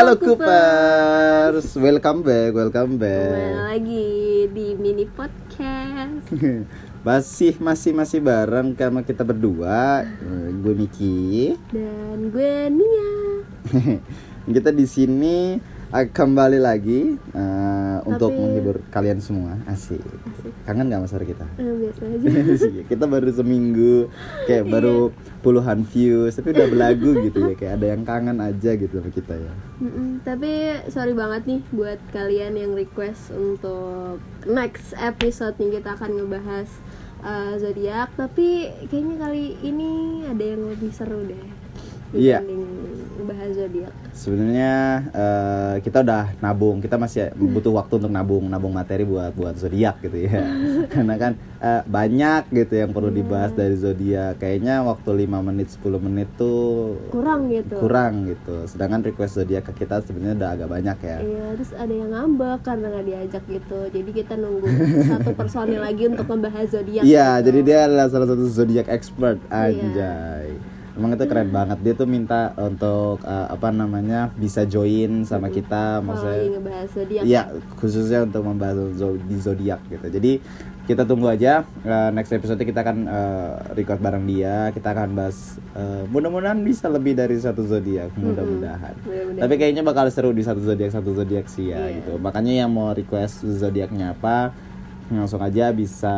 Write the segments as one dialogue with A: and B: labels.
A: Halo Coopers, welcome back, welcome
B: Kembali
A: back.
B: lagi di mini podcast.
A: masih masih masih bareng sama kita berdua, gue Miki.
B: Dan gue Nia.
A: kita di sini kembali lagi eh, untuk
B: Tapi-
A: menghibur kalian semua. Asik.
B: Asik.
A: Kangen nggak mas suara kita?
B: Eh, biasa aja.
A: kita baru seminggu kayak
B: Iya.
A: baru puluhan views tapi udah belagu gitu ya kayak ada yang kangen aja gitu sama kita ya
B: Mm-mm, Tapi sorry banget nih buat kalian yang request untuk next episode nih kita akan ngebahas uh, zodiak. Tapi kayaknya kali ini ada yang lebih seru deh
A: Iya.
B: dibanding ngebahas zodiak.
A: sebenarnya eh, kita udah nabung kita masih butuh waktu untuk nabung nabung materi buat buat zodiak gitu ya karena kan eh, banyak gitu yang perlu dibahas dari zodiak kayaknya waktu 5 menit 10 menit tuh
B: Kurang gitu.
A: kurang gitu sedangkan request zodiak ke kita sebenarnya udah agak banyak ya
B: Iya, terus ada yang ngambek karena nggak diajak gitu. Jadi kita nunggu satu personil lagi untuk membahas zodiak.
A: Iya,
B: gitu.
A: jadi dia adalah salah satu zodiak expert
B: Iya.
A: Emang itu keren banget. Dia tuh minta untuk eh, apa namanya bisa join sama kita,
B: lagi
A: maksudnya
B: ngebahas zodiak.
A: Iya, khususnya untuk membahas di zodiak gitu. Jadi kita tunggu aja eh, next episode kita akan eh, record bareng dia. Kita akan bahas eh, mudah-mudahan bisa lebih dari satu zodiak, mudah-mudahan.
B: Mudah-mudahan.
A: Tapi kayaknya bakal seru di satu zodiak satu zodiak sih ya
B: Iya.
A: gitu. Makanya yang mau request zodiaknya apa langsung aja bisa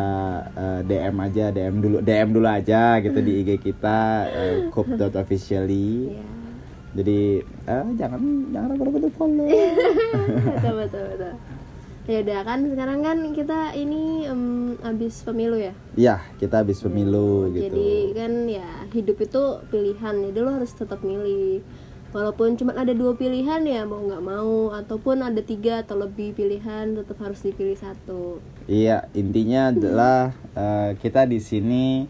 A: eh, DM aja DM dulu DM dulu aja gitu di IG kita uh, coop.officially.
B: Iya.
A: Jadi eh, jangan jangan ragu-ragu untuk follow.
B: betul betul betul. Ya udah kan sekarang kan kita ini em, abis pemilu ya.
A: Iya, kita habis pemilu gitu.
B: Jadi kan ya hidup itu pilihan. Jadi lo harus tetap milih. Walaupun cuma ada dua pilihan ya mau nggak mau ataupun ada tiga atau lebih pilihan tetap harus dipilih satu.
A: Iya, intinya adalah eh, kita di sini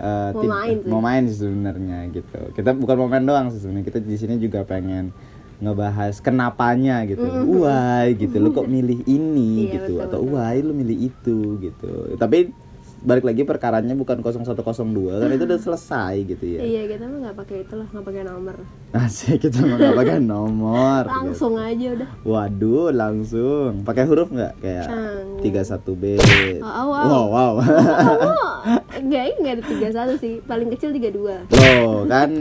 A: eh,
B: Mau main sih.
A: mau main sebenarnya gitu. Kita bukan mau main doang sebenarnya. Kita di sini juga pengen ngebahas kenapanya gitu. Why gitu. Lu kok milih ini
B: Iya,
A: gitu
B: betul,
A: atau
B: betul.
A: why lu milih itu gitu. Tapi balik lagi perkaranya bukan 0102 kan itu udah selesai gitu ya.
B: Iya kita mah nggak pakai itulah nggak pakai nomor.
A: Asik kita mau nggak pakai nomor. gitu.
B: Langsung aja udah.
A: Waduh, langsung. Pakai huruf nggak kayak. 31B.
B: Oh, oh, wow.
A: Wow, wow.
B: Oh, enggak, enggak ada tiga satu sih. Paling kecil tiga dua.
A: Loh, kan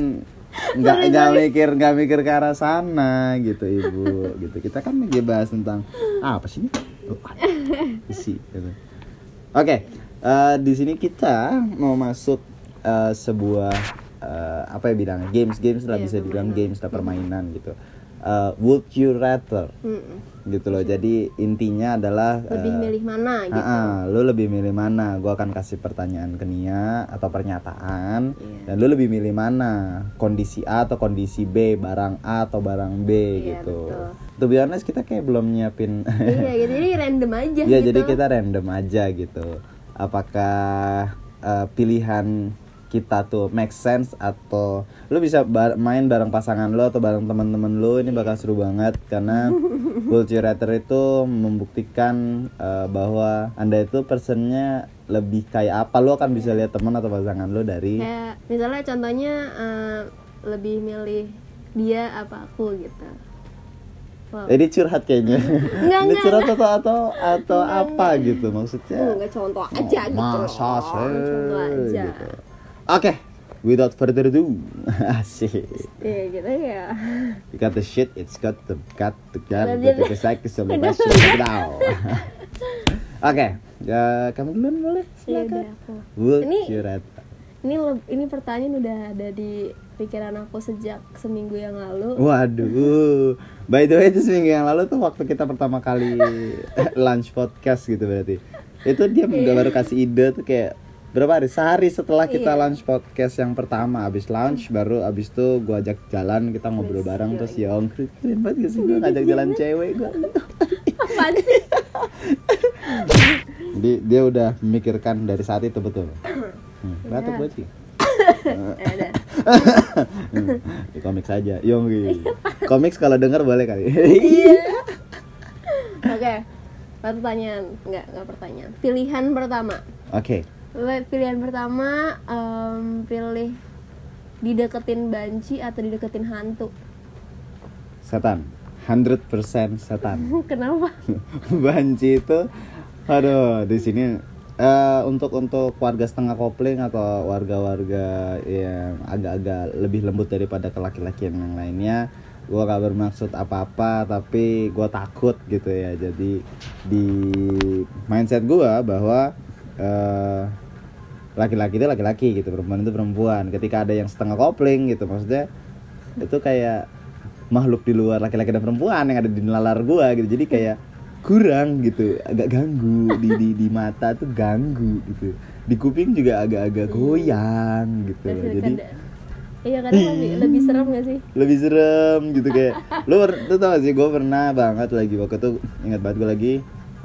A: nggak nggak mikir nggak mikir ke arah sana gitu ibu gitu kita kan lagi bahas tentang ah, apa sih ini Oh, isi gitu. oke eh, di sini kita mau masuk eh, sebuah eh, apa ya bilangnya games games lah
B: Iya,
A: bisa dibilang games lah permainan gitu Eh, would you rather
B: Mm-mm.
A: gitu loh jadi intinya adalah
B: Lebih
A: eh,
B: milih mana gitu.
A: Ah, ah, lu lebih milih mana? Gua akan kasih pertanyaan ke Nia atau pernyataan
B: Iya.
A: dan lu lebih milih mana? Kondisi A atau kondisi B, barang A atau barang B
B: Iya,
A: gitu.
B: betul.
A: To be honest kita kayak belum nyiapin.
B: iya gitu. Jadi random aja
A: ya
B: gitu.
A: jadi kita random aja gitu. Apakah eh, pilihan kita tuh make sense atau lu bisa bar- main bareng pasangan lo atau bareng teman-teman lo ini bakal seru banget karena Vulturator itu membuktikan eh, bahwa anda itu personnya lebih kayak apa lo akan bisa lihat teman atau pasangan lo dari
B: Kayak misalnya contohnya eh, lebih milih dia apa aku gitu. Wow.
A: ini curhat kayaknya
B: Enggak,
A: ini
B: enggak,
A: curhat atau atau atau apa gitu maksudnya
B: Oh, enggak contoh aja gitu.
A: Masa
B: Oh,
A: sih?
B: Contoh aja.
A: Gitu. Oke, without further ado, asik.
B: Iya gitu ya.
A: You got the shit, it's got the got the got
B: Udah,
A: the
B: udah.
A: the psych celebration now. Oke, ya, kamu duluan boleh.
B: Iya
A: Silakan.
B: udah aku.
A: Would
B: Ini-
A: you rather?
B: Ini ini pertanyaan udah ada di pikiran aku sejak seminggu yang lalu.
A: Waduh, by the way itu seminggu yang lalu tuh waktu kita pertama kali lunch podcast gitu berarti. Itu dia
B: Iya.
A: baru kasih ide tuh kayak berapa hari? Sehari setelah kita
B: Iya.
A: lunch podcast yang pertama, abis lunch baru abis itu gua ajak jalan kita ngobrol bareng
B: iya,
A: terus ya om keren banget gak sih gua ngajak jalan cewek gua.
B: Apaan sih?
A: Jadi dia udah memikirkan dari saat itu betul. Hmm, batuk buat sih.
B: Udah.
A: Hmm, di komik saja, Yonggi. Komik kalau denger boleh kali.
B: Iya. Oke. Pertanyaan, enggak, enggak pertanyaan. Pilihan pertama.
A: Oke.
B: Pilihan pertama em, pilih dideketin banci atau dideketin hantu.
A: Setan. 100% setan.
B: kenapa
A: Banci itu aduh di sini eh, untuk untuk warga setengah kopling atau warga-warga yang agak-agak lebih lembut daripada ke laki-laki yang lainnya gua gak bermaksud apa-apa tapi gua takut gitu ya. Jadi di mindset gua bahwa eh, laki-laki itu laki-laki gitu perempuan itu perempuan. Ketika ada yang setengah kopling gitu maksudnya itu kayak makhluk di luar laki-laki dan perempuan yang ada di nalar gua gitu. Jadi kayak kurang gitu agak ganggu. Di di di mata tuh ganggu gitu. Di kuping juga agak-agak goyang gitu loh. jadi
B: iya kadang lebih, lebih serem gak sih?
A: Lebih serem gitu kayak lu lu tau gak sih gue pernah banget lagi waktu itu ingat banget gue lagi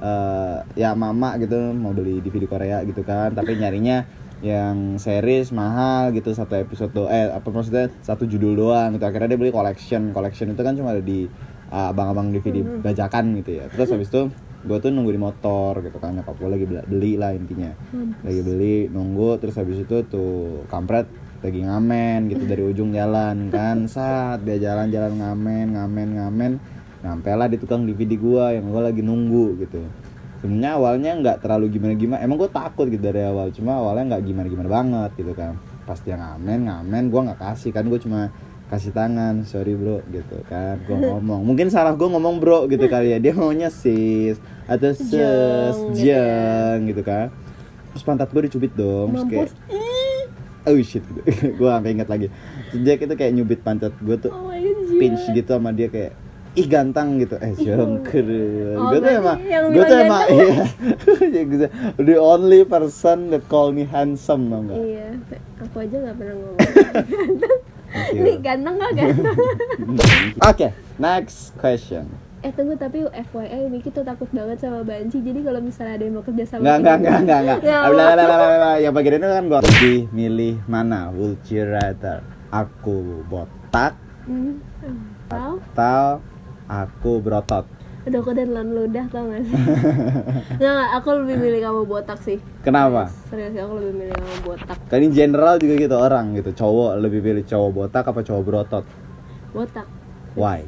A: eh, ya mama gitu mau beli DVD Korea gitu kan tapi nyarinya yang series mahal gitu satu episode do eh apa maksudnya satu judul doang gitu. Akhirnya dia beli collection. Collection itu kan cuma ada di uh, abang-abang DVD bajakan gitu ya. Terus habis itu gue tuh nunggu di motor gitu kan. Nyokap gue lagi beli, beli lah intinya. Lagi beli nunggu. Terus habis itu tuh kampret lagi ngamen gitu dari ujung jalan kan. Saat dia jalan-jalan ngamen ngamen ngamen nyampe lah di tukang DVD gua yang gua lagi nunggu gitu. Sebenarnya awalnya nggak terlalu gimana gimana emang gue takut gitu dari awal. Cuma awalnya nggak gimana gimana banget gitu kan. Pas dia ngamen ngamen gua nggak kasih kan. Gue cuma kasih tangan sorry bro gitu kan. Gue ngomong. Mungkin salah gue ngomong bro gitu kali ya. Dia maunya sis atau sis
B: Jeng, gitu ya.
A: jeng gitu kan. Terus pantat gue dicubit dong terus kayak oh shit gitu. gue sampai inget lagi. Jack itu kayak nyubit pantat gue tuh
B: oh
A: pinch gitu sama dia kayak ih ganteng gitu. Eh jongker
B: Oh,
A: gue tuh emang gue tuh emang iya the only person that call me handsome tau gak
B: iya aku aja nggak pernah ngomong ini ganteng gak ganteng
A: oke next question
B: eh tunggu tapi FYI Miki tuh takut banget sama banci jadi kalau misalnya ada yang mau kerja sama
A: Enggak, enggak, enggak, enggak, enggak.
B: Ya
A: bla, bla, bla, bla. Yang bagian itu kan gue lebih milih mana? Would you rather aku botak
B: hmm.
A: Atau aku berotot?
B: Udah dan lan ludah tau gak sih? Nggak, aku lebih milih kamu botak sih
A: Kenapa?
B: Serius, aku lebih milih kamu botak
A: Kan ini general juga gitu orang gitu. Cowok lebih pilih cowok botak apa cowok berotot?
B: Botak
A: Why?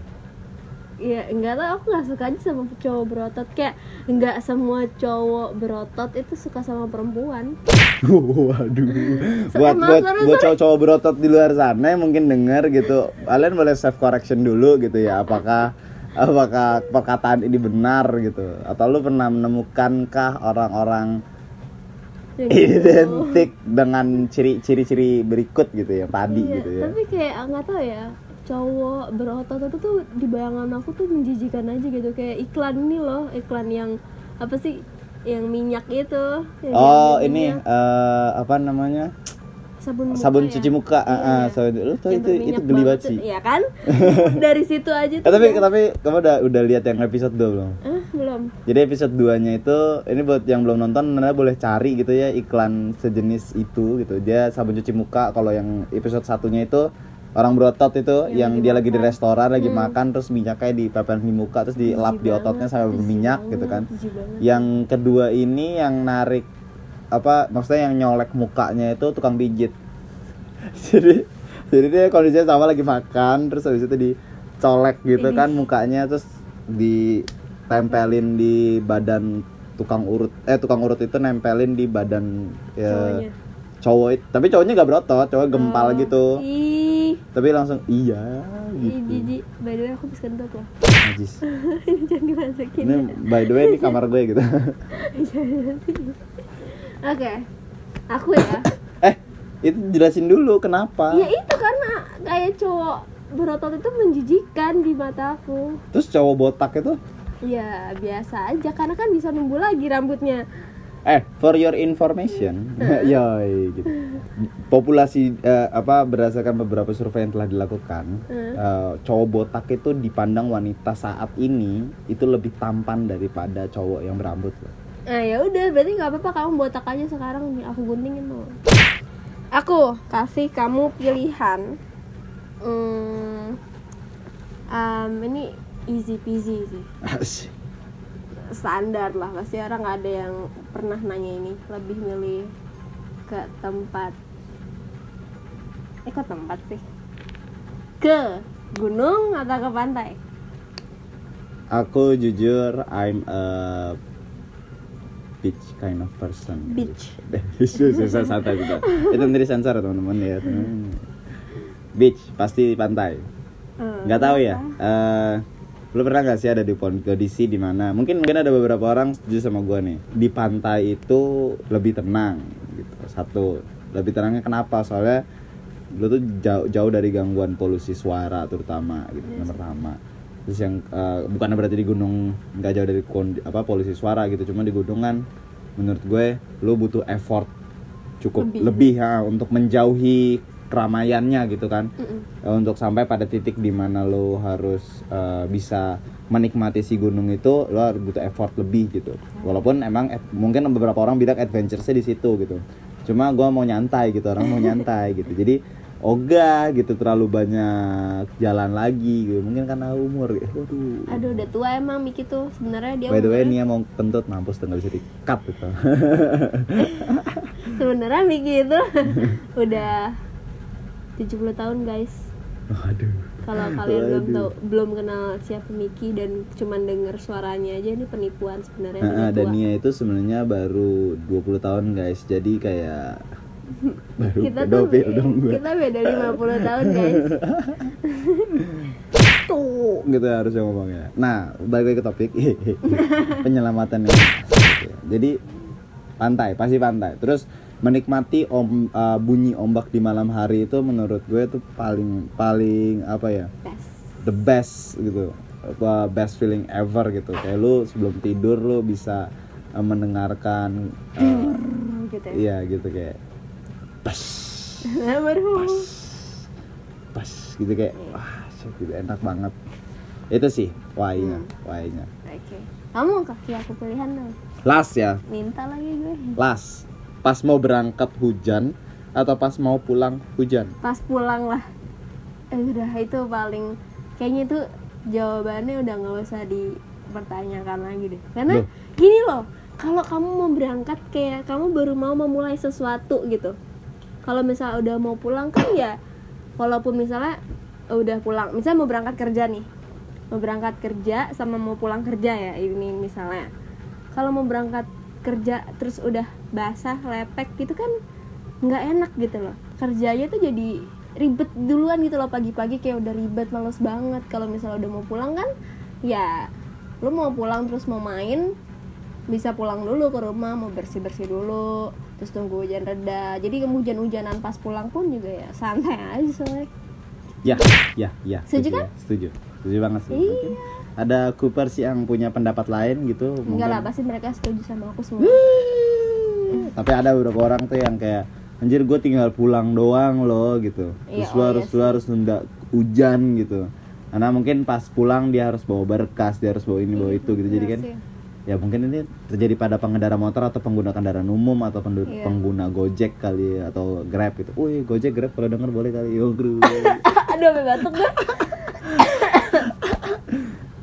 B: Iya, enggak tau, aku gak suka aja sama cowok berotot Kayak enggak semua cowok berotot itu suka sama perempuan
A: Waduh. Buat buat buat cowok-cowok berotot di luar sana yang mungkin denger gitu. Kalian boleh self correction dulu gitu ya. Apakah apakah perkataan ini benar gitu atau lu pernah menemukankah orang-orang
B: Yang gitu.
A: identik dengan ciri-ciri berikut gitu yang tadi
B: Iya,
A: gitu ya.
B: tapi kayak nggak tahu ya cowok berotot itu tuh di bayangan aku tuh menjijikan aja gitu kayak iklan ini loh iklan yang apa sih yang minyak itu yang
A: Oh, ini eh, apa namanya?
B: Sabun muka
A: Sabun
B: ya?
A: cuci muka. Ah, ah, sabun- lu
B: Yang
A: itu itu geli banget
B: tuh.
A: sih.
B: Iya kan? Dari situ aja tuh.
A: Eh, tapi
B: udah-
A: tapi kamu udah udah lihat yang episode 2 belum?
B: Ah, belum.
A: Jadi episode 2-nya itu ini buat yang belum nonton Anda boleh cari gitu ya iklan sejenis itu gitu. Dia sabun cuci muka kalau yang episode satunya itu orang berotot itu
B: Yang
A: yang,
B: lagi
A: dia lagi di restoran lagi
B: Hmm.
A: makan terus minyaknya dipepet di muka terus dilap di ototnya sampai berminyak gitu kan. Yang kedua ini yang narik apa maksudnya yang nyolek mukanya itu tukang pijit. jadi jadi dia kondisinya sama lagi makan terus habis itu dicolek gitu
B: Idih.
A: kan mukanya terus ditempelin di badan tukang urut eh tukang urut itu nempelin di badan ya,
B: Cowoknya.
A: cowok it- tapi cowoknya gak berotot cowok gempal
B: Oh,
A: gitu
B: Ih,
A: tapi langsung iya gitu
B: jijik. By the way aku habis kentut loh.
A: Najis.
B: Jangan dimasukin.
A: ini by the way ini kamar gue gitu
B: Oke. Aku ya.
A: eh itu jelasin dulu kenapa
B: ya itu karena kayak cowok berotot itu menjijikan di mataku.
A: terus cowok botak itu
B: Ya biasa aja karena kan bisa numbuh lagi rambutnya.
A: Eh, for your information, yoi gitu. Populasi eh, apa berdasarkan beberapa survei yang telah dilakukan, eh, cowok botak itu dipandang wanita saat ini itu lebih tampan daripada cowok yang berambut. loh.
B: Nah ya udah berarti nggak apa-apa kamu botak aja sekarang nih aku guntingin mau. Aku kasih kamu pilihan. Hmm, um, ini easy peasy sih.
A: Asik.
B: Standar lah pasti orang nggak ada yang pernah nanya ini lebih milih ke tempat. Eh ke tempat sih? Ke gunung atau ke pantai?
A: aku jujur I'm a beach kind of person.
B: Beach.
A: susah susah santai juga. Itu nanti sensor teman-teman ya. Teman. beach pasti pantai.
B: Eh,
A: nggak tahu ya eh lu pernah nggak sih ada di kondisi di mana? Mungkin mungkin ada beberapa orang setuju sama gua nih. Di pantai itu lebih tenang gitu. Satu lebih tenangnya kenapa? Soalnya lu tuh jauh jauh dari gangguan polusi suara terutama gitu yang pertama terus yang eh, bukan berarti di gunung nggak jauh dari kondi- apa polusi suara gitu cuma di gunung kan menurut gue lu butuh effort cukup
B: Lebih.
A: lebih, ha, untuk menjauhi keramaiannya gitu kan.
B: Mm-mm.
A: Eh, untuk sampai pada titik di mana lo harus eh, bisa menikmati si gunung itu lo harus butuh effort lebih gitu. Walaupun emang mungkin beberapa orang bilang adventure-nya di situ gitu. Cuma gua mau nyantai gitu orang mau nyantai gitu. Jadi ogah gitu terlalu banyak jalan lagi gitu. Mungkin karena umur gitu. waduh
B: Aduh udah tua emang Miki tuh. Sebenarnya dia
A: by the way Nia mau kentut mampus tuh nggak bisa di cut gitu.
B: Sebenarnya Miki itu udah 70 tahun guys.
A: Waduh.
B: Kalau kalian belum
A: Waduh.
B: tahu belum kenal siapa Miki dan cuman denger suaranya aja ini penipuan sebenarnya
A: Nah, dan. Nia itu sebenarnya baru 20 tahun guys. Jadi kayak baru
B: kita tuh
A: pedofil dong gue
B: kita beda 50 tahun guys.
A: Tuh gitu harusnya ngomongnya. Nah balik lagi ke topik. Penyelamatan ini jadi pantai pasti pantai. Terus menikmati om, uh, bunyi ombak di malam hari itu menurut gue itu paling paling apa ya?
B: Best.
A: The best gitu. Apa best feeling ever gitu. Kayak lu sebelum tidur lu bisa uh, mendengarkan uh,
B: gitu ya.
A: iya gitu kayak pas.
B: Baru
A: pas. Gitu kayak wah gitu enak banget. Itu sih why-nya why-nya.
B: Oke. Kamu kasih aku pilihan dong.
A: Last ya?
B: Minta lagi gue.
A: Last. Pas mau berangkat hujan atau pas mau pulang hujan?
B: Pas pulang lah. Eh, udah itu paling kayaknya itu jawabannya udah nggak usah dipertanyakan lagi deh. Karena
A: Loh.
B: gini loh kalau kamu mau berangkat kayak kamu baru mau memulai sesuatu gitu kalau misalnya udah mau pulang kan ya walaupun misalnya udah pulang misalnya mau berangkat kerja nih. Mau berangkat kerja sama mau pulang kerja ya ini misalnya. Kalau mau berangkat kerja terus udah basah lepek gitu kan nggak enak gitu loh. Kerjanya tuh jadi ribet duluan gitu loh pagi-pagi kayak udah ribet males banget. Kalau misalnya udah mau pulang kan ya lu mau pulang terus mau main bisa pulang dulu ke rumah mau bersih bersih dulu terus tunggu hujan reda. Jadi hujan-hujanan pas pulang pun juga ya santai aja soalnya.
A: Ya ya ya.
B: Setuju kan?
A: ya, setuju. Setuju banget sih.
B: Iya.
A: Mungkin ada Cooper sih yang punya pendapat lain gitu
B: enggak
A: mungkin.
B: lah pasti mereka setuju sama aku semua.
A: Tapi ada beberapa orang tuh yang kayak anjir gue tinggal pulang doang loh gitu.
B: Iya,
A: terus lu
B: oh
A: harus
B: iya
A: lu harus nunda hujan gitu. Karena mungkin pas pulang dia harus bawa berkas dia harus bawa ini bawa itu gitu. Jadi
B: Iya
A: kan. Ya mungkin ini terjadi pada pengendara motor atau pengguna kendaraan umum atau pendu-
B: Iya.
A: pengguna Gojek kali atau Grab gitu. Wih, Gojek Grab kalau denger boleh kali. Yo, bro.
B: aduh sampai batuk gue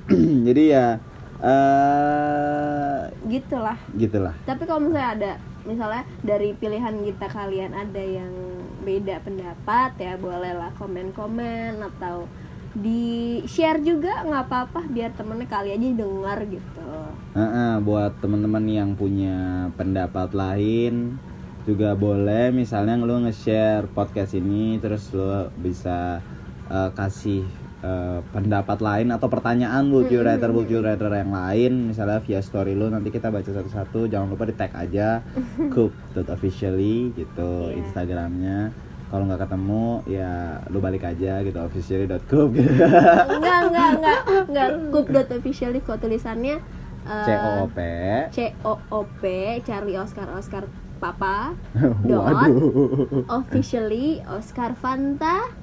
A: Jadi ya eh
B: gitulah
A: gitulah.
B: tapi kalau misalnya ada misalnya dari pilihan kita kalian ada yang beda pendapat ya bolehlah komen-komen atau di share juga nggak apa-apa biar temennya kali aja dengar gitu.
A: Heeh, buat teman-teman yang punya pendapat lain juga boleh misalnya lu nge-share podcast ini terus lu bisa eh, kasih eh, pendapat lain atau pertanyaan buat writer buat writer yang lain misalnya via story lu nanti kita baca satu-satu jangan lupa di tag aja coop.officially gitu
B: Iya.
A: instagramnya kalau nggak ketemu ya lu balik aja gitu officially.coop gitu.
B: enggak enggak enggak enggak. Coop.officially kok tulisannya eh,
A: C O O P.
B: C O O P Charlie Oscar Oscar Papa. Dot
A: waduh.
B: officially Oscar Fanta.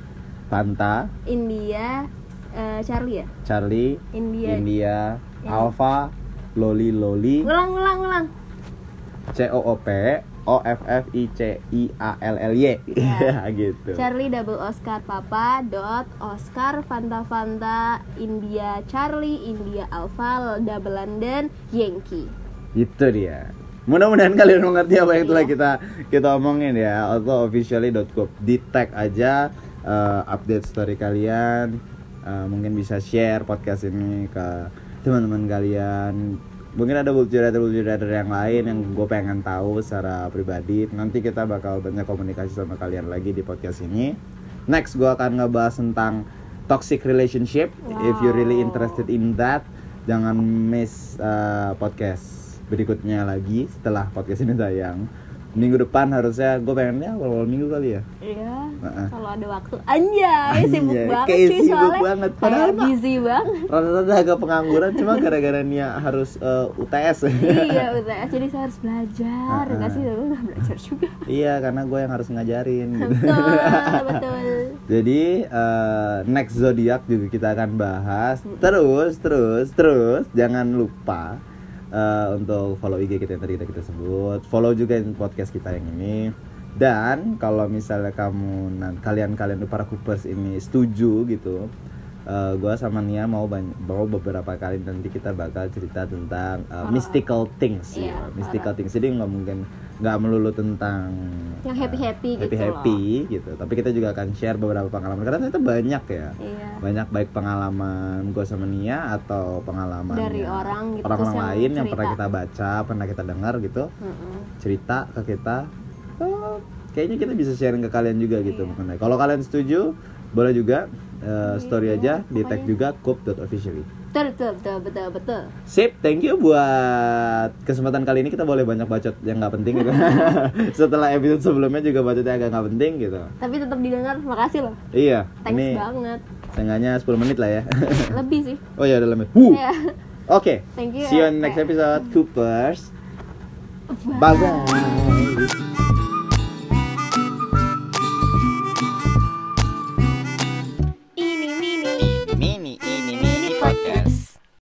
A: Fanta.
B: India eh, Charlie ya?
A: Charlie.
B: India.
A: India.
B: Ya.
A: Alpha. Loli Loli.
B: Ulang ulang ulang.
A: C O O P O F F I C I A L L Y.
B: Ya.
A: gitu.
B: Charlie double Oscar Papa dot Oscar Fanta Fanta India Charlie India Alpha double London Yankee.
A: Itu dia. Mudah-mudahan kalian mengerti apa yang telah
B: Iya.
A: kita kita omongin ya. Atau officially.com di tag aja uh, update story kalian. Uh, mungkin bisa share podcast ini ke teman-teman kalian mungkin ada bullshit bullshit yang lain yang gue pengen tahu secara pribadi. Nanti kita bakal banyak komunikasi sama kalian lagi di podcast ini. Next gue akan ngebahas tentang toxic relationship. If you really interested in that jangan miss uh, podcast berikutnya lagi setelah podcast ini tayang minggu depan harusnya gue pengennya awal-awal minggu kali ya
B: Iya.
A: Heeh.
B: Kalau ada waktu, anjay, sibuk
A: Anjay,
B: banget
A: kayak
B: sih
A: sibuk
B: soalnya.
A: banget. Padahal
B: Kayak busy banget.
A: rada-rada agak pengangguran cuma gara-gara Nia harus uh, UTS
B: iya, udah. Jadi saya harus belajar.
A: Heeh.
B: Enggak sih, lu nggak belajar juga.
A: iya karena gue yang harus ngajarin gitu.
B: betul, betul.
A: Jadi uh, next zodiak juga kita akan bahas. Terus, terus, terus jangan lupa uh, untuk follow IG kita yang tadi kita, kita sebut. Follow juga podcast kita yang ini. Dan kalau misalnya kamu nan- kalian-kalian para Coopers ini setuju gitu, uh, gue sama Nia mau banyak, mau beberapa kali nanti kita bakal cerita tentang uh, mystical things,
B: Iya,
A: ya. mystical things. Jadi nggak mungkin nggak melulu tentang
B: Yang happy-happy gitu
A: happy happy gitu tapi kita juga akan share beberapa pengalaman karena ternyata banyak ya
B: Iya.
A: banyak baik pengalaman gue sama Nia atau pengalaman
B: Dari orang gitu,
A: orang,
B: yang
A: lain yang pernah
B: cerita.
A: kita baca pernah kita dengar gitu
B: Mm-mm.
A: cerita ke kita oh, kayaknya kita bisa sharing ke kalian juga gitu
B: Iya.
A: mengenai kalau kalian setuju boleh juga uh, story aja di tag juga coop.officially
B: Betul, betul, betul, betul, betul.
A: Sip, thank you buat kesempatan kali ini kita boleh banyak bacot yang nggak penting gitu. Setelah episode sebelumnya juga bacotnya agak nggak penting gitu.
B: Tapi tetap didengar, makasih loh.
A: Iya,
B: Thanks
A: ini
B: banget.
A: setengahnya 10 menit lah ya.
B: Lebih sih.
A: oh ya udah lebih.
B: Iya.
A: Oke.
B: Thank you
A: See you on next episode, Coopers. Bye bye.